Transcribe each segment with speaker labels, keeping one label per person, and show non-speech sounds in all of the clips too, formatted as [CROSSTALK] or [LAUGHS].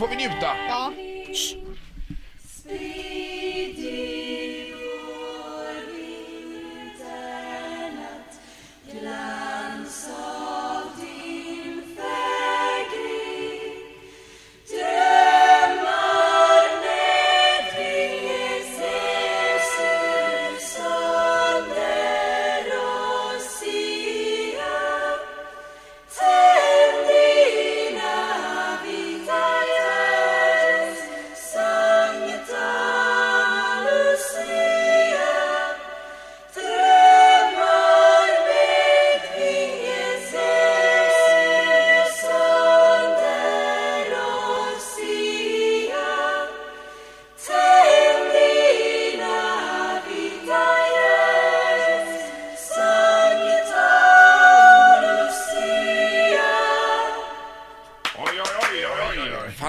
Speaker 1: får vi njuta.
Speaker 2: Ja.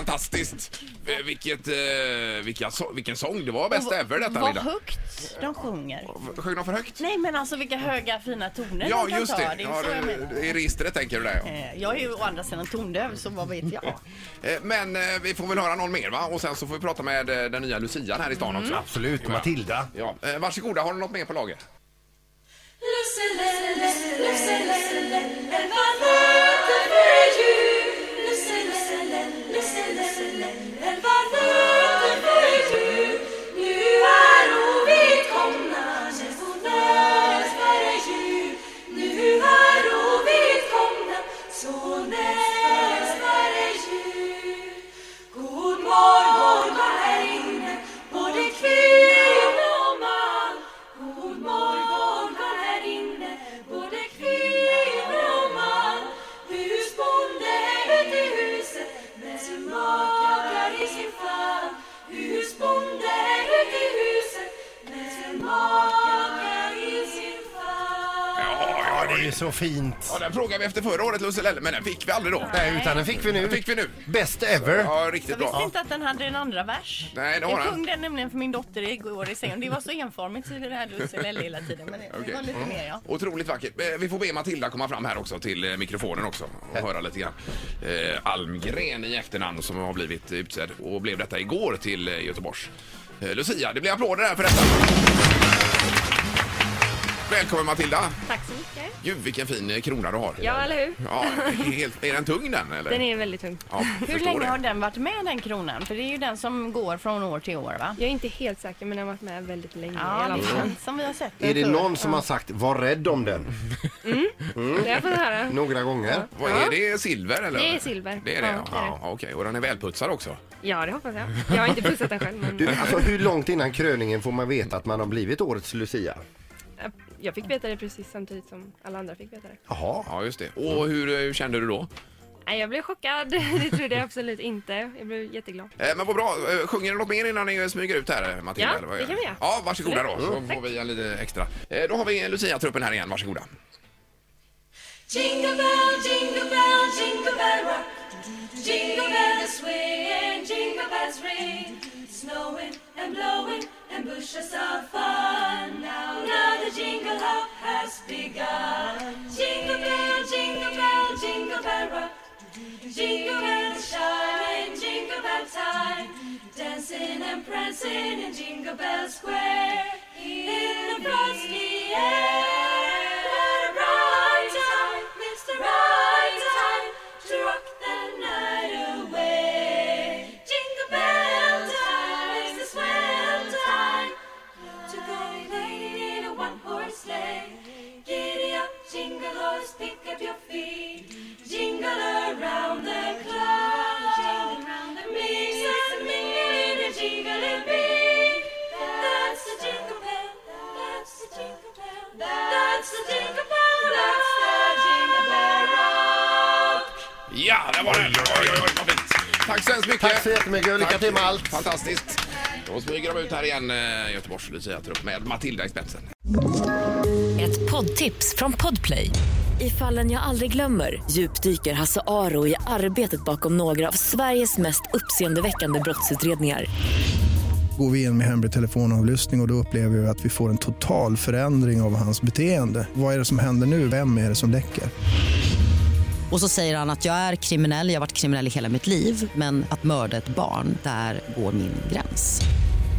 Speaker 1: Fantastiskt. Vilket, eh, vilka, så, vilken sång. Det var bäst ever detta,
Speaker 3: Vad
Speaker 1: Linda.
Speaker 3: högt de sjunger.
Speaker 1: Sjöng de för högt?
Speaker 3: Nej men alltså vilka höga fina toner
Speaker 1: Ja,
Speaker 3: de kan
Speaker 1: just
Speaker 3: ta.
Speaker 1: det.
Speaker 3: Det är
Speaker 1: Ja,
Speaker 3: så jag menar.
Speaker 1: det, I registret tänker du där, ja.
Speaker 3: Eh, Jag är ju å andra sidan tondöv så vad vet jag. [LAUGHS]
Speaker 1: Eh, Men eh, vi får väl höra någon mer va? Och sen så får vi prata med eh, den nya Lucian här i stan också.
Speaker 4: Absolut, Matilda.
Speaker 1: Ja. Eh, Varsågoda, har du något mer på lager?
Speaker 5: God
Speaker 4: det är ju så fint.
Speaker 1: Ja, den frågade vi efter förra året Lusselelle, men den fick vi aldrig då.
Speaker 4: Nej, utan den fick vi nu.
Speaker 1: Den fick vi nu.
Speaker 4: Best ever.
Speaker 1: Ja, riktigt
Speaker 3: Jag visste
Speaker 1: bra.
Speaker 3: inte att den hade en andra vers.
Speaker 1: Nej, det har
Speaker 3: jag
Speaker 1: den.
Speaker 3: sjöng den nämligen för min dotter igår i sängen. Det var så enformigt i det här Lusse hela tiden. Men det,
Speaker 1: Okej.
Speaker 3: det var lite mer ja.
Speaker 1: Otroligt vackert. Eh, Vi får be Matilda komma fram här också till eh, mikrofonen också och höra lite grann. Eh, Almgren i efternamn som har blivit utsedd och blev detta igår till eh, Göteborgs eh, Lucia. Det blir applåder här för detta. Välkommen Matilda!
Speaker 6: Tack så mycket.
Speaker 1: Gud vilken fin eh, krona du har.
Speaker 6: Ja, eller hur?
Speaker 1: Ja, helt, är den tung den eller?
Speaker 6: Den är väldigt tung.
Speaker 1: Ja,
Speaker 3: Hur länge
Speaker 1: det.
Speaker 3: har den varit med den kronan? För det är ju den som går från år till år va?
Speaker 6: Jag är inte helt säker, men den har varit med väldigt länge i
Speaker 3: Ja,
Speaker 6: alla
Speaker 3: det
Speaker 6: fall.
Speaker 3: känns som vi har sett den
Speaker 4: Är det någon som har sagt var rädd om den?
Speaker 6: Det har jag fått höra.
Speaker 4: Några gånger.
Speaker 1: Vad är det? Silver eller?
Speaker 6: Det är silver.
Speaker 1: Det är det?
Speaker 6: Ja,
Speaker 1: Ja,
Speaker 6: det är det.
Speaker 1: ja, okej. Och den är välputsad också?
Speaker 6: Ja, det hoppas jag. Jag har inte pussat den själv, men
Speaker 4: Du, alltså, hur långt innan kröningen får man veta att man har blivit årets Lucia?
Speaker 6: Jag fick veta det precis samtidigt som alla andra fick veta det.
Speaker 4: Jaha.
Speaker 1: Ja, just det. Och hur, eh, hur kände du då?
Speaker 6: Nej, jag blev chockad. [LAUGHS] Det trodde jag absolut inte. Jag blev jätteglad.
Speaker 1: Eh, Men vad bra. Eh, Sjunger ni något mer innan ni smyger ut här, eh, Matilda?
Speaker 6: Ja,
Speaker 1: eller vad
Speaker 6: det kan vi göra.
Speaker 1: Ja, varsågoda då. Så får vi en lite extra. Eh, Då har vi Lucia-truppen här igen. Varsågoda.
Speaker 5: Jingle bell, jingle bell, jingle bell rock. Jingle bells swing and jingle bells ring. Snowing and blowing and bushes are fun. Now, now the jingle hop has begun. Jingle bell, jingle bell, jingle bell rock. Jingle bells shine in jingle bell time. Dancing and prancing in Jingle Bell Square. Jingle horse, pick up your feet. Jingle around the clock. Jingle around the mix and mingle in a jingling beat. That's the jingle bell. That's the jingle bell. That's the jingle bell. That's the jingle bell rock.
Speaker 1: Ja, där var den! Oj, oj, oj, vad fint. Tack så hemskt mycket.
Speaker 4: Tack så jättemycket och lycka
Speaker 1: Tack.
Speaker 4: till med allt.
Speaker 1: Fantastiskt. Då smyger de ut här igen, eh, Göteborgs Lucia-trupp med Matilda i spetsen.
Speaker 7: Ett poddtips från Podplay. I fallen jag aldrig glömmer djupdyker Hasse Aro i arbetet bakom några av Sveriges mest uppseendeväckande brottsutredningar.
Speaker 8: Går vi in med hemlig telefonavlyssning och, och då upplever vi att vi får en total förändring av hans beteende. Vad är det som händer nu? Vem är det som läcker?
Speaker 2: Och så säger han att jag är kriminell, jag har varit kriminell i hela mitt liv men att mörda ett barn, där går min gräns.